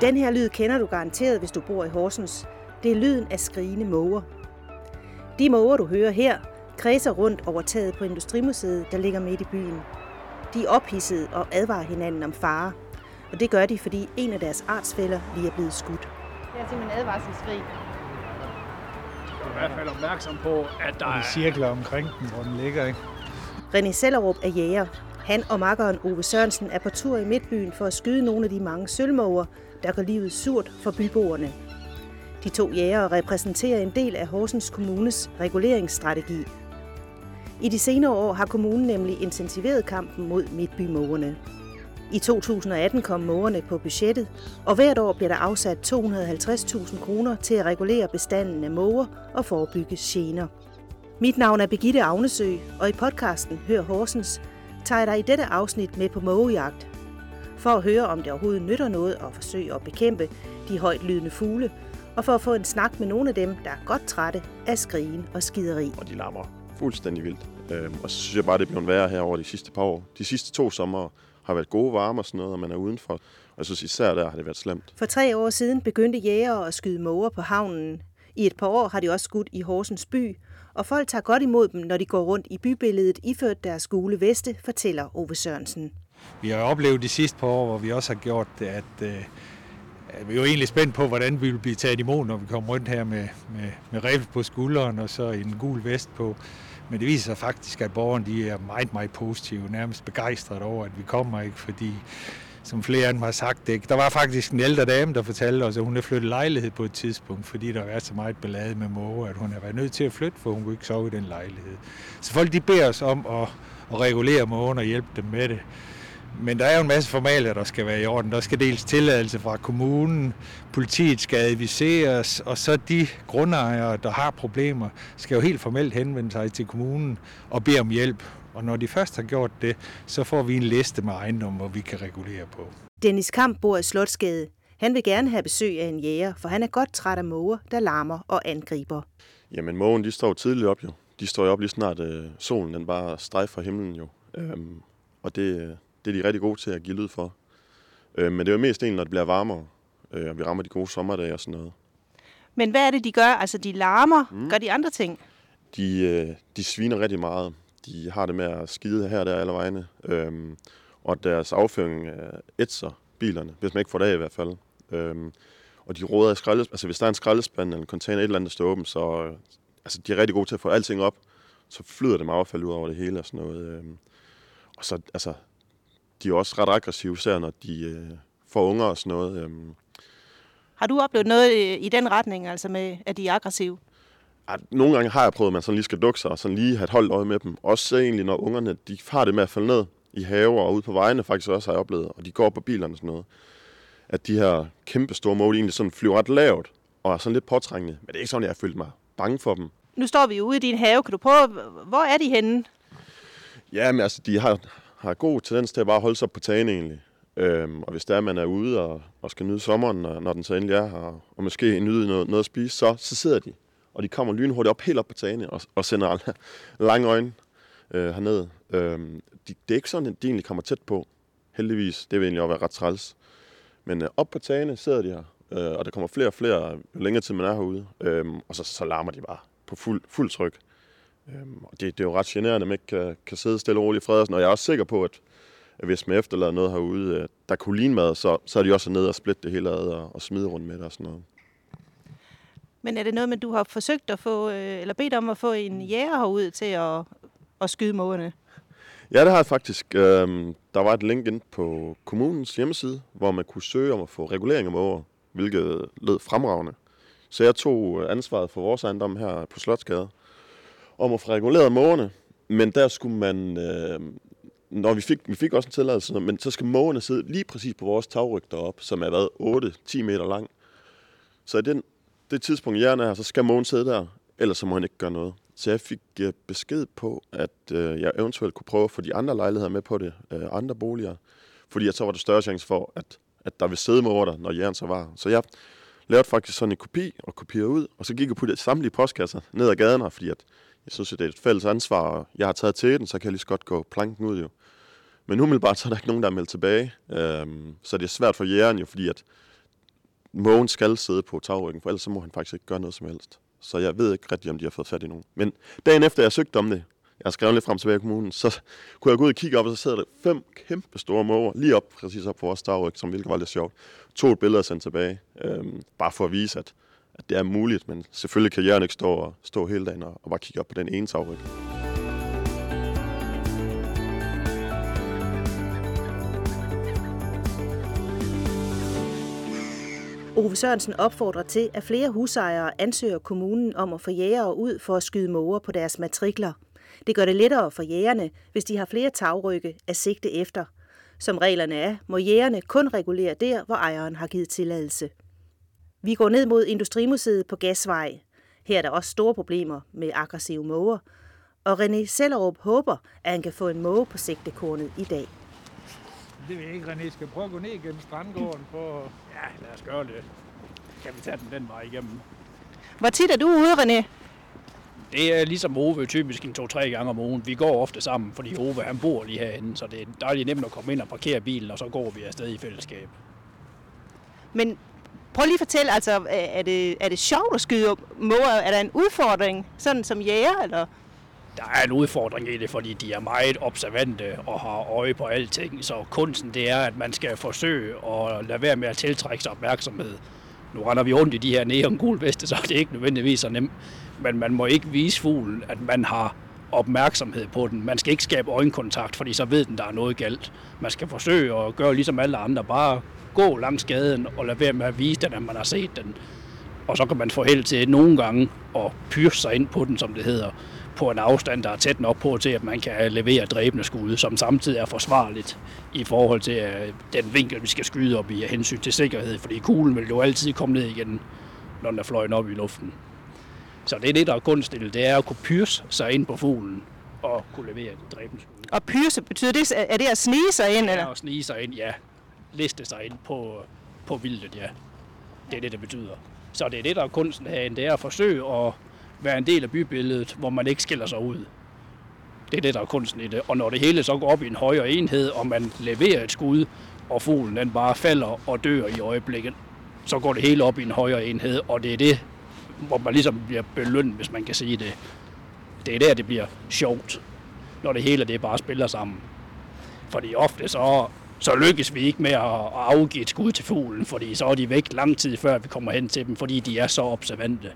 Den her lyd kender du garanteret, hvis du bor i Horsens. Det er lyden af skrigende måger. De måger, du hører her, kredser rundt over taget på Industrimuseet, der ligger midt i byen. De er ophidsede og advarer hinanden om fare. Og det gør de, fordi en af deres artsfælder lige er blevet skudt. Det er simpelthen advarselsskrig. Du er i hvert fald opmærksom på, at der er de cirkler omkring den, hvor den ligger, ikke? René Sellerup er jæger. Han og makkeren Ove Sørensen er på tur i Midtbyen for at skyde nogle af de mange sølvmåger, der gør livet surt for byboerne. De to jægere repræsenterer en del af Horsens Kommunes reguleringsstrategi. I de senere år har kommunen nemlig intensiveret kampen mod midtbymågerne. I 2018 kom mågerne på budgettet, og hvert år bliver der afsat 250.000 kroner til at regulere bestanden af måger og forebygge gener. Mit navn er Begitte Agnesø, og i podcasten Hør Horsens tager jeg dig i dette afsnit med på mågejagt. For at høre, om det overhovedet nytter noget at forsøge at bekæmpe de højt lydende fugle, og for at få en snak med nogle af dem, der er godt trætte af skrigen og skideri. og de larmer fuldstændig vildt. Øhm, og så synes jeg bare, det er blevet værre her over de sidste par år. De sidste to sommer har været gode varme og sådan noget, og man er udenfor. Og jeg synes især der har det været slemt. For tre år siden begyndte jægere at skyde måger på havnen. I et par år har de også skudt i Horsens by, og folk tager godt imod dem, når de går rundt i bybilledet iført deres gule veste, fortæller Ove Sørensen. Vi har oplevet de sidste par år, hvor vi også har gjort det, at, øh, at vi er jo egentlig spændt på, hvordan vi vil blive taget imod, når vi kommer rundt her med, med, med rev på skulderen og så en gul vest på. Men det viser sig faktisk, at borgerne de er meget, meget positive, nærmest begejstrede over, at vi kommer, ikke? fordi som flere af dem har sagt det. Der var faktisk en ældre dame, der fortalte os, at hun er flyttet lejlighed på et tidspunkt, fordi der var så meget ballade med måger, at hun er været nødt til at flytte, for hun kunne ikke sove i den lejlighed. Så folk de beder os om at, at regulere mågerne og hjælpe dem med det. Men der er jo en masse formaler, der skal være i orden. Der skal dels tilladelse fra kommunen, politiet skal adviseres, og så de grundejere, der har problemer, skal jo helt formelt henvende sig til kommunen og bede om hjælp. Og når de først har gjort det, så får vi en liste med ejendomme, hvor vi kan regulere på. Dennis Kamp bor i Slotsgade. Han vil gerne have besøg af en jæger, for han er godt træt af måger, der larmer og angriber. Jamen, mågen, de står jo tidligt op jo. De står jo op lige snart øh, solen den bare strejfer himlen jo. Øhm, og det, øh, det er de rigtig gode til at give lyd for. Øhm, men det er jo mest egentlig, når det bliver varmere, øh, og vi rammer de gode sommerdage og sådan noget. Men hvad er det, de gør? Altså, de larmer. Mm. Gør de andre ting? De, øh, de sviner rigtig meget. De har det med at skide her og der alle vegne. Øhm, og deres afføring ætser bilerne, hvis man ikke får det af i hvert fald. Øhm, og de råder i altså hvis der er en skraldespand eller en container, et eller andet, der står åben, så øh, altså, de er rigtig gode til at få alting op. Så flyder det med affald ud over det hele og sådan noget. Øhm, og så, altså, de er også ret aggressive, især når de øh, får unger og sådan noget. Øhm, Har du oplevet noget øh, i den retning, altså med, at de er aggressive? Ej, nogle gange har jeg prøvet, at man sådan lige skal dukke sig og sådan lige have et holdt øje med dem. Også så egentlig, når ungerne de har det med at falde ned i haver og ude på vejene, faktisk også har jeg oplevet, og de går på bilerne og sådan noget. At de her kæmpe store mål egentlig sådan flyver ret lavt og er sådan lidt påtrængende. Men det er ikke sådan, jeg har følt mig bange for dem. Nu står vi ude i din have. Kan du prøve, hvor er de henne? Ja, men altså, de har, har god tendens til at bare holde sig på tagen egentlig. Øhm, og hvis der er, man er ude og, og skal nyde sommeren, når, når den så endelig er her, og måske nyde noget, noget at spise, så, så sidder de. Og de kommer lynhurtigt op, helt op på tagene, og, og sender alle lange øjne øh, herned. Øhm, de, det er ikke sådan, at de egentlig kommer tæt på, heldigvis. Det vil egentlig også være ret træls. Men øh, op på tagene sidder de her, øh, og der kommer flere og flere, jo længere tid man er herude. Øh, og så, så larmer de bare på fuld, fuld tryk. Øh, og det, det er jo ret generende, at man ikke kan, kan sidde stille og roligt i Frederiksen. Og jeg er også sikker på, at, at hvis man efterlader noget herude, øh, der kunne ligne mad, så, så er de også nede og splitte det hele ad og, og smide rundt med det og sådan noget. Men er det noget med, du har forsøgt at få, øh, eller bedt om at få en jæger herud til at, at skyde mågerne? Ja, det har jeg faktisk. Øhm, der var et link ind på kommunens hjemmeside, hvor man kunne søge om at få regulering af måger, hvilket lød fremragende. Så jeg tog øh, ansvaret for vores ejendom her på Slotsgade, om at få reguleret mågerne. Men der skulle man, øh, når vi fik, vi fik også en tilladelse, men så skal mågerne sidde lige præcis på vores tagryg deroppe, som er været 8-10 meter lang. Så i den, det tidspunkt, jeg er her, så skal Mogens sidde der, ellers så må han ikke gøre noget. Så jeg fik øh, besked på, at øh, jeg eventuelt kunne prøve at få de andre lejligheder med på det, øh, andre boliger, fordi at så var der større chance for, at, at der ville sidde måger der, når Jern så var. Så jeg lavede faktisk sådan en kopi og kopierede ud, og så gik jeg på det samtlige postkasser ned ad gaden her, fordi at jeg synes, at det er et fælles ansvar, og jeg har taget til den, så kan jeg lige så godt gå planken ud jo. Men umiddelbart så er der ikke nogen, der er meldt tilbage, øhm, så det er svært for jægeren jo, fordi at mågen skal sidde på tagryggen, for ellers så må han faktisk ikke gøre noget som helst. Så jeg ved ikke rigtig, om de har fået fat i nogen. Men dagen efter jeg søgte om det, jeg har skrevet lidt frem tilbage i kommunen, så kunne jeg gå ud og kigge op, og så sad der fem kæmpe store måger lige op, præcis op på vores dagryg, som hvilket var lidt sjovt. To et billede og sendt tilbage, øhm, bare for at vise, at, at det er muligt, men selvfølgelig kan jægerne ikke stå, og, stå hele dagen og, og bare kigge op på den ene tagryg. Ove Sørensen opfordrer til, at flere husejere ansøger kommunen om at få jægere ud for at skyde måger på deres matrikler. Det gør det lettere for jægerne, hvis de har flere tagrygge at sigte efter. Som reglerne er, må jægerne kun regulere der, hvor ejeren har givet tilladelse. Vi går ned mod Industrimuseet på Gasvej. Her er der også store problemer med aggressive måger, og René Sellerup håber, at han kan få en måge på sigtekornet i dag. Det vil jeg ikke, René. Skal prøve at gå ned igennem strandgården for... Ja, lad os gøre det. Kan vi tage den den vej igennem? Hvor tit er du ude, René? Det er ligesom Ove typisk en to-tre gange om ugen. Vi går ofte sammen, fordi Ove han bor lige herinde, så det er dejligt nemt at komme ind og parkere bilen, og så går vi afsted i fællesskab. Men prøv lige at fortælle, altså, er det, er det sjovt at skyde måger? Er der en udfordring, sådan som jæger, eller? Der er en udfordring i det, fordi de er meget observante og har øje på alting. Så kunsten det er, at man skal forsøge at lade være med at tiltrække sig opmærksomhed. Nu render vi rundt i de her neon veste, så det er ikke nødvendigvis så nemt. Men man må ikke vise fuglen, at man har opmærksomhed på den. Man skal ikke skabe øjenkontakt, fordi så ved den, der er noget galt. Man skal forsøge at gøre ligesom alle andre. Bare gå langs gaden og lade være med at vise den, at man har set den. Og så kan man få held til nogle gange at pyrse sig ind på den, som det hedder på en afstand, der er tæt nok på til, at man kan levere dræbende skud, som samtidig er forsvarligt i forhold til øh, den vinkel, vi skal skyde op i af hensyn til sikkerhed, fordi kuglen vil jo altid komme ned igen, når den er fløjet op i luften. Så det er det, der er kunstigt, det er at kunne pyrse sig ind på fuglen og kunne levere et dræbende skud. Og pyrse, betyder det, er det at snige sig ind? Eller? Ja, at snige sig ind, ja. Liste sig ind på, på vildet, ja. Det er det, det betyder. Så det er det, der er kunsten herinde, det er at forsøge at være en del af bybilledet, hvor man ikke skiller sig ud. Det er det, der er kunsten i det. Og når det hele så går op i en højere enhed, og man leverer et skud, og fuglen den bare falder og dør i øjeblikket, så går det hele op i en højere enhed, og det er det, hvor man ligesom bliver belønnet, hvis man kan sige det. Det er der, det bliver sjovt, når det hele det bare spiller sammen. Fordi ofte så, så lykkes vi ikke med at afgive et skud til fuglen, fordi så er de væk lang tid før vi kommer hen til dem, fordi de er så observante.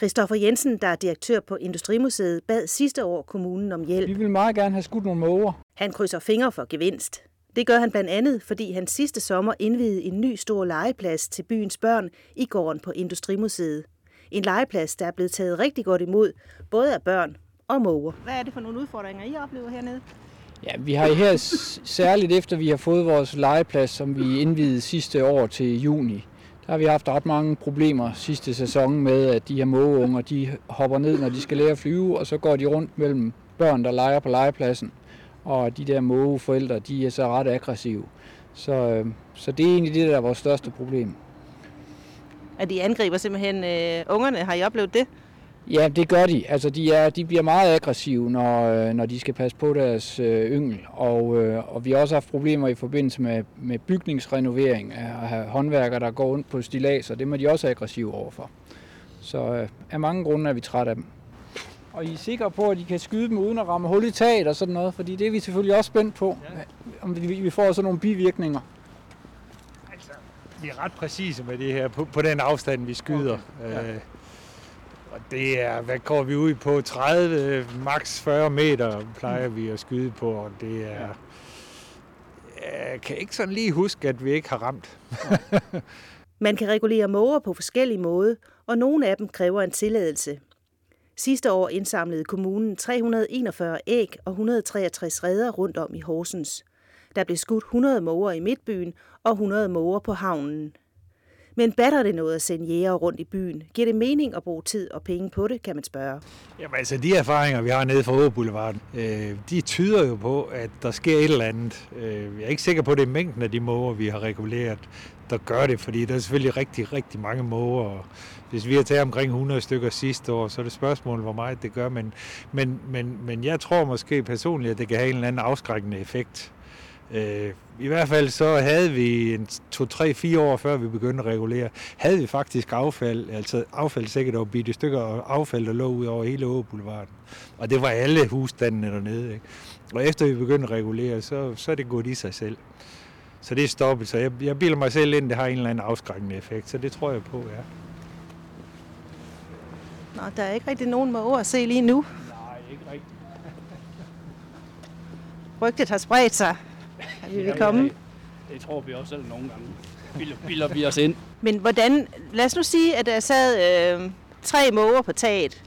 Christoffer Jensen, der er direktør på Industrimuseet, bad sidste år kommunen om hjælp. Vi vil meget gerne have skudt nogle måger. Han krydser fingre for gevinst. Det gør han blandt andet, fordi han sidste sommer indvidede en ny stor legeplads til byens børn i gården på Industrimuseet. En legeplads, der er blevet taget rigtig godt imod, både af børn og måger. Hvad er det for nogle udfordringer, I oplever hernede? Ja, vi har her særligt efter vi har fået vores legeplads, som vi indvidede sidste år til juni, der har vi haft ret mange problemer sidste sæson med, at de her mågeunger, de hopper ned, når de skal lære at flyve, og så går de rundt mellem børn, der leger på legepladsen. Og de der mågeforældre, de er så ret aggressive. Så, øh, så det er egentlig det, der er vores største problem. At de angriber simpelthen øh, ungerne, har I oplevet det? Ja, det gør de. Altså, de, er, de bliver meget aggressive, når, øh, når de skal passe på deres øh, yngel. Og, øh, og vi har også haft problemer i forbindelse med, med bygningsrenovering at have håndværkere, der går rundt på stilas, og det må de også aggressive overfor. Så øh, af mange grunde er vi trætte af dem. Og I er sikre på, at I kan skyde dem uden at ramme hul i taget og sådan noget? Fordi det er vi selvfølgelig også spændt på, ja. om vi, vi får sådan nogle bivirkninger. Altså, vi er ret præcise med det her, på, på den afstand, vi skyder. Okay. Ja. Øh, og det er, hvad går vi ud på? 30, maks 40 meter plejer vi at skyde på, og det er... Jeg kan ikke sådan lige huske, at vi ikke har ramt. Man kan regulere måger på forskellige måder, og nogle af dem kræver en tilladelse. Sidste år indsamlede kommunen 341 æg og 163 redder rundt om i Horsens. Der blev skudt 100 måger i Midtbyen og 100 måger på havnen. Men batter det noget at sende jæger rundt i byen? Giver det mening at bruge tid og penge på det, kan man spørge. Jamen altså, de erfaringer, vi har nede fra Boulevarden, øh, de tyder jo på, at der sker et eller andet. Øh, jeg er ikke sikker på, at det er mængden af de måger, vi har reguleret, der gør det, fordi der er selvfølgelig rigtig, rigtig mange måger. Og hvis vi har taget omkring 100 stykker sidste år, så er det spørgsmålet, hvor meget det gør. Men, men, men, men jeg tror måske personligt, at det kan have en eller anden afskrækkende effekt Øh, I hvert fald så havde vi en 2-3-4 år før vi begyndte at regulere, havde vi faktisk affald, altså affaldssækker, der var bitte stykker affald, der lå ud over hele Åboulevarden. Og det var alle husstandene dernede. Ikke? Og efter vi begyndte at regulere, så, så er det gået i sig selv. Så det er stoppet. Så jeg, jeg bilder mig selv ind, det har en eller anden afskrækkende effekt. Så det tror jeg på, ja. Nå, der er ikke rigtig nogen måger at se lige nu. Nej, ikke rigtigt. Rygtet har spredt sig, at vi vil komme. Det, det tror vi også selv nogle gange. Bilder, bilder vi os ind. Men hvordan, lad os nu sige, at der sad øh, tre måger på taget,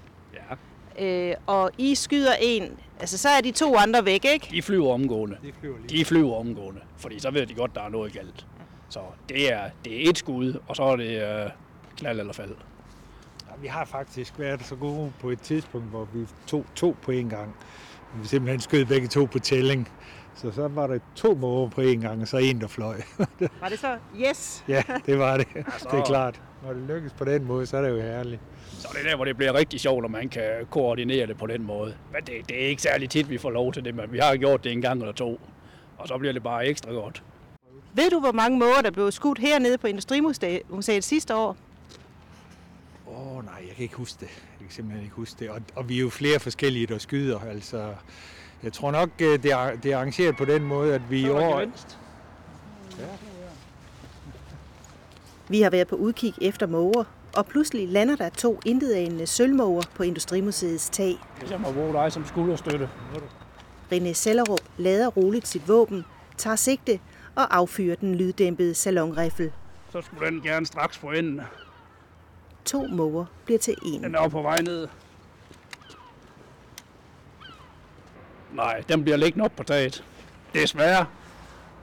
Ja, øh, og I skyder en, altså så er de to andre væk, ikke? de flyver omgående. Det flyver lige. De flyver omgående, fordi så ved de godt, der er noget galt. Så det er, det er et skud, og så er det øh, knald eller fald. Ja, vi har faktisk været så gode på et tidspunkt, hvor vi tog to på en gang. Vi simpelthen skød begge to på tælling. Så så var der to måger på en gang, og så en, der fløj. Var det så? Yes! ja, det var det. Altså- Det er klart. Når det lykkes på den måde, så er det jo herligt. Så det er der, hvor det bliver rigtig sjovt, når man kan koordinere det på den måde. Men det, det er ikke særlig tit, vi får lov til det, men vi har gjort det en gang eller to. Og så bliver det bare ekstra godt. Ved du, hvor mange måger, der blev skudt hernede på Industrimuseet sidste år? Åh oh, nej, jeg kan ikke huske det. Jeg kan simpelthen ikke huske det. Og, og vi er jo flere forskellige, der skyder. Altså, jeg tror nok, øh, det er, det er arrangeret på den måde, at vi i år... Vi har været på udkig efter måger, og pludselig lander der to intetanende sølvmåger på Industrimuseets tag. Jeg må bruge dig som skulderstøtte. René Sellerup lader roligt sit våben, tager sigte og affyrer den lyddæmpede salonriffel. Så skulle den gerne straks få enden. To måger bliver til en. Den er på vej ned. Nej, den bliver liggende op på taget. Desværre.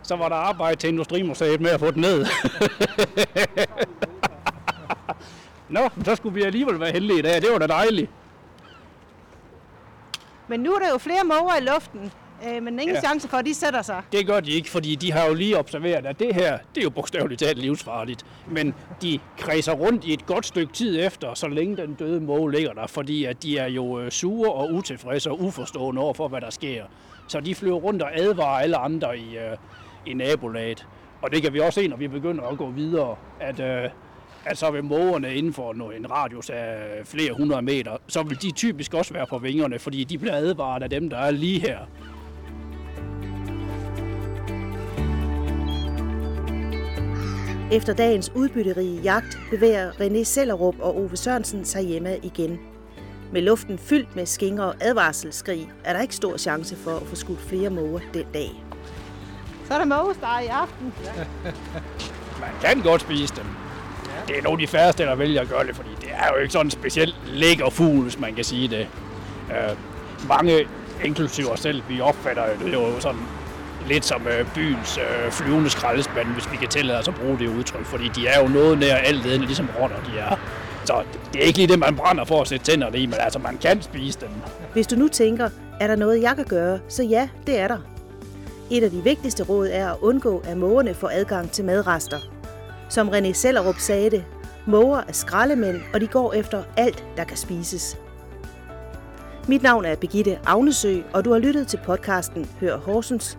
Så var der arbejde til Industrimuseet med at få den ned. Nå, så skulle vi alligevel være heldige i dag. Det var da dejligt. Men nu er der jo flere måger i luften, øh, men ingen Ja. chance for, at de sætter sig. Det gør de ikke, fordi de har jo lige observeret, at det her, det er jo bogstaveligt talt livsfarligt. Men de kredser rundt i et godt stykke tid efter, så længe den døde måge ligger der, fordi at de er jo øh, sure og utilfredse og uforstående over for, hvad der sker. Så de flyver rundt og advarer alle andre i, øh, i nabolaget. Og det kan vi også se, når vi begynder at gå videre, at, øh, at så vil mågerne inden for en radius af flere hundrede meter, så vil de typisk også være på vingerne, fordi de bliver advaret af dem, der er lige her. Efter dagens udbytterige jagt bevæger René Sellerup og Ove Sørensen sig hjemme igen. Med luften fyldt med skinger og advarselsskrig er der ikke stor chance for at få skudt flere måger den dag. Så er der mågesteg i aften. Man kan godt spise dem. Det er nogle af de færreste, der vælger at gøre det, fordi det er jo ikke sådan en specielt lækker fugl, hvis man kan sige det. Uh, mange, inklusive os selv, vi opfatter jo det jo sådan lidt som øh, byens øh, flyvende skraldespand, hvis vi kan tillade os at bruge det udtryk, fordi de er jo noget nær altledende, ligesom rotter de er. Så det er ikke lige det, man brænder for at sætte tænderne i, men altså man kan spise dem. Hvis du nu tænker, er der noget, jeg kan gøre, så ja, det er der. Et af de vigtigste råd er at undgå, at mågerne får adgang til madrester. Som René Sellerup sagde det, måger er skraldemænd, og de går efter alt, der kan spises. Mit navn er Begitte Agnesø, og du har lyttet til podcasten Hør Horsens.